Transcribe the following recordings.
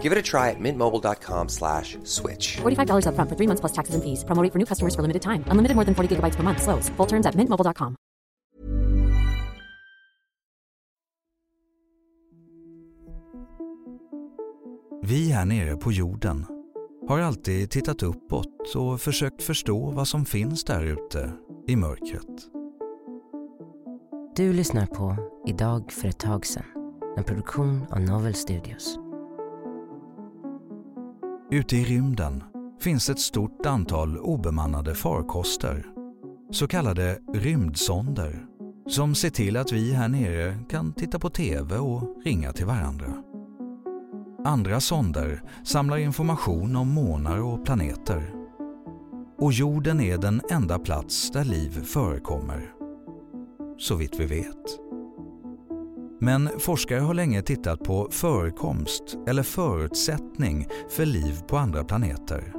Give it a try at mintmobile.com slash switch. $45 upfront for three months plus taxes and fees. Promo rate for new customers for limited time. Unlimited more than 40 gigabytes per month. Slows. Full terms at mintmobile.com. Vi här nere på jorden har alltid tittat uppåt och försökt förstå vad som finns där ute i mörkret. Du lyssnar på Idag för ett tag sedan, en produktion av Novel Studios. Ute i rymden finns ett stort antal obemannade farkoster, så kallade rymdsonder, som ser till att vi här nere kan titta på TV och ringa till varandra. Andra sonder samlar information om månar och planeter. Och jorden är den enda plats där liv förekommer. Så vitt vi vet. Men forskare har länge tittat på förekomst eller förutsättning för liv på andra planeter.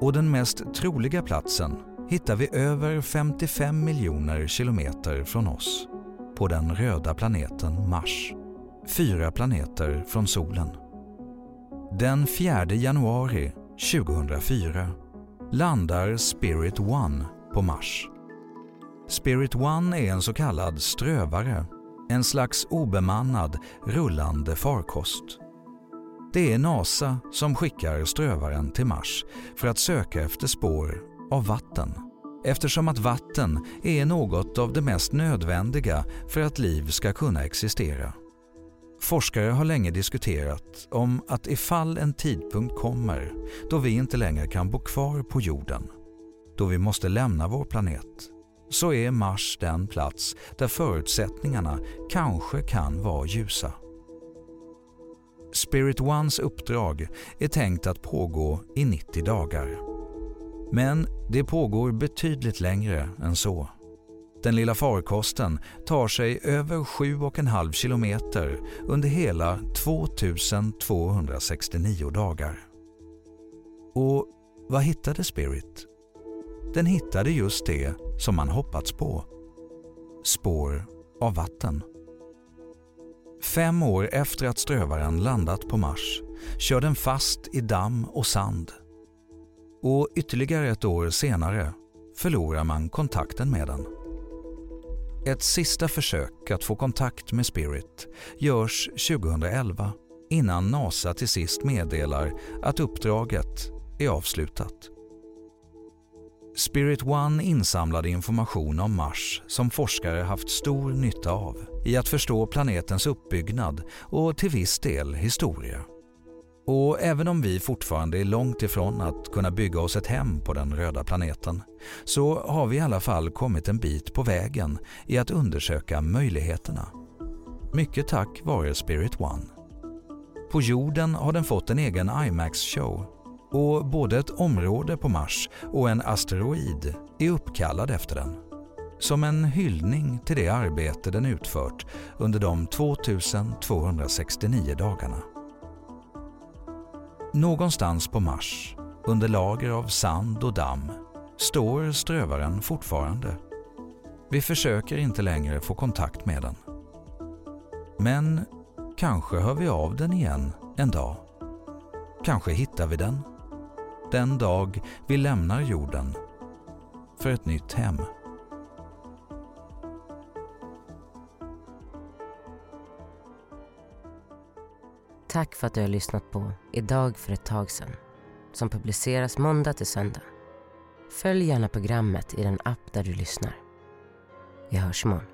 Och den mest troliga platsen hittar vi över 55 miljoner kilometer från oss, på den röda planeten Mars. Fyra planeter från solen. Den 4 januari 2004 landar Spirit One på Mars. Spirit One är en så kallad strövare, en slags obemannad rullande farkost. Det är NASA som skickar strövaren till Mars för att söka efter spår av vatten eftersom att vatten är något av det mest nödvändiga för att liv ska kunna existera. Forskare har länge diskuterat om att ifall en tidpunkt kommer då vi inte längre kan bo kvar på jorden, då vi måste lämna vår planet, så är Mars den plats där förutsättningarna kanske kan vara ljusa. Spirit Ones uppdrag är tänkt att pågå i 90 dagar. Men det pågår betydligt längre än så. Den lilla farkosten tar sig över 7,5 kilometer under hela 2269 dagar. Och vad hittade Spirit? Den hittade just det som man hoppats på. Spår av vatten. Fem år efter att strövaren landat på Mars kör den fast i damm och sand. Och ytterligare ett år senare förlorar man kontakten med den. Ett sista försök att få kontakt med Spirit görs 2011 innan NASA till sist meddelar att uppdraget är avslutat. Spirit One insamlade information om Mars som forskare haft stor nytta av i att förstå planetens uppbyggnad och till viss del historia. Och även om vi fortfarande är långt ifrån att kunna bygga oss ett hem på den röda planeten så har vi i alla fall kommit en bit på vägen i att undersöka möjligheterna. Mycket tack vare Spirit One. På jorden har den fått en egen IMAX-show och både ett område på Mars och en asteroid är uppkallad efter den. Som en hyllning till det arbete den utfört under de 2269 dagarna. Någonstans på Mars, under lager av sand och damm, står strövaren fortfarande. Vi försöker inte längre få kontakt med den. Men kanske hör vi av den igen en dag. Kanske hittar vi den den dag vi lämnar jorden för ett nytt hem. Tack för att du har lyssnat på Idag för ett tag sedan som publiceras måndag till söndag. Följ gärna programmet i den app där du lyssnar. Vi hörs imorgon.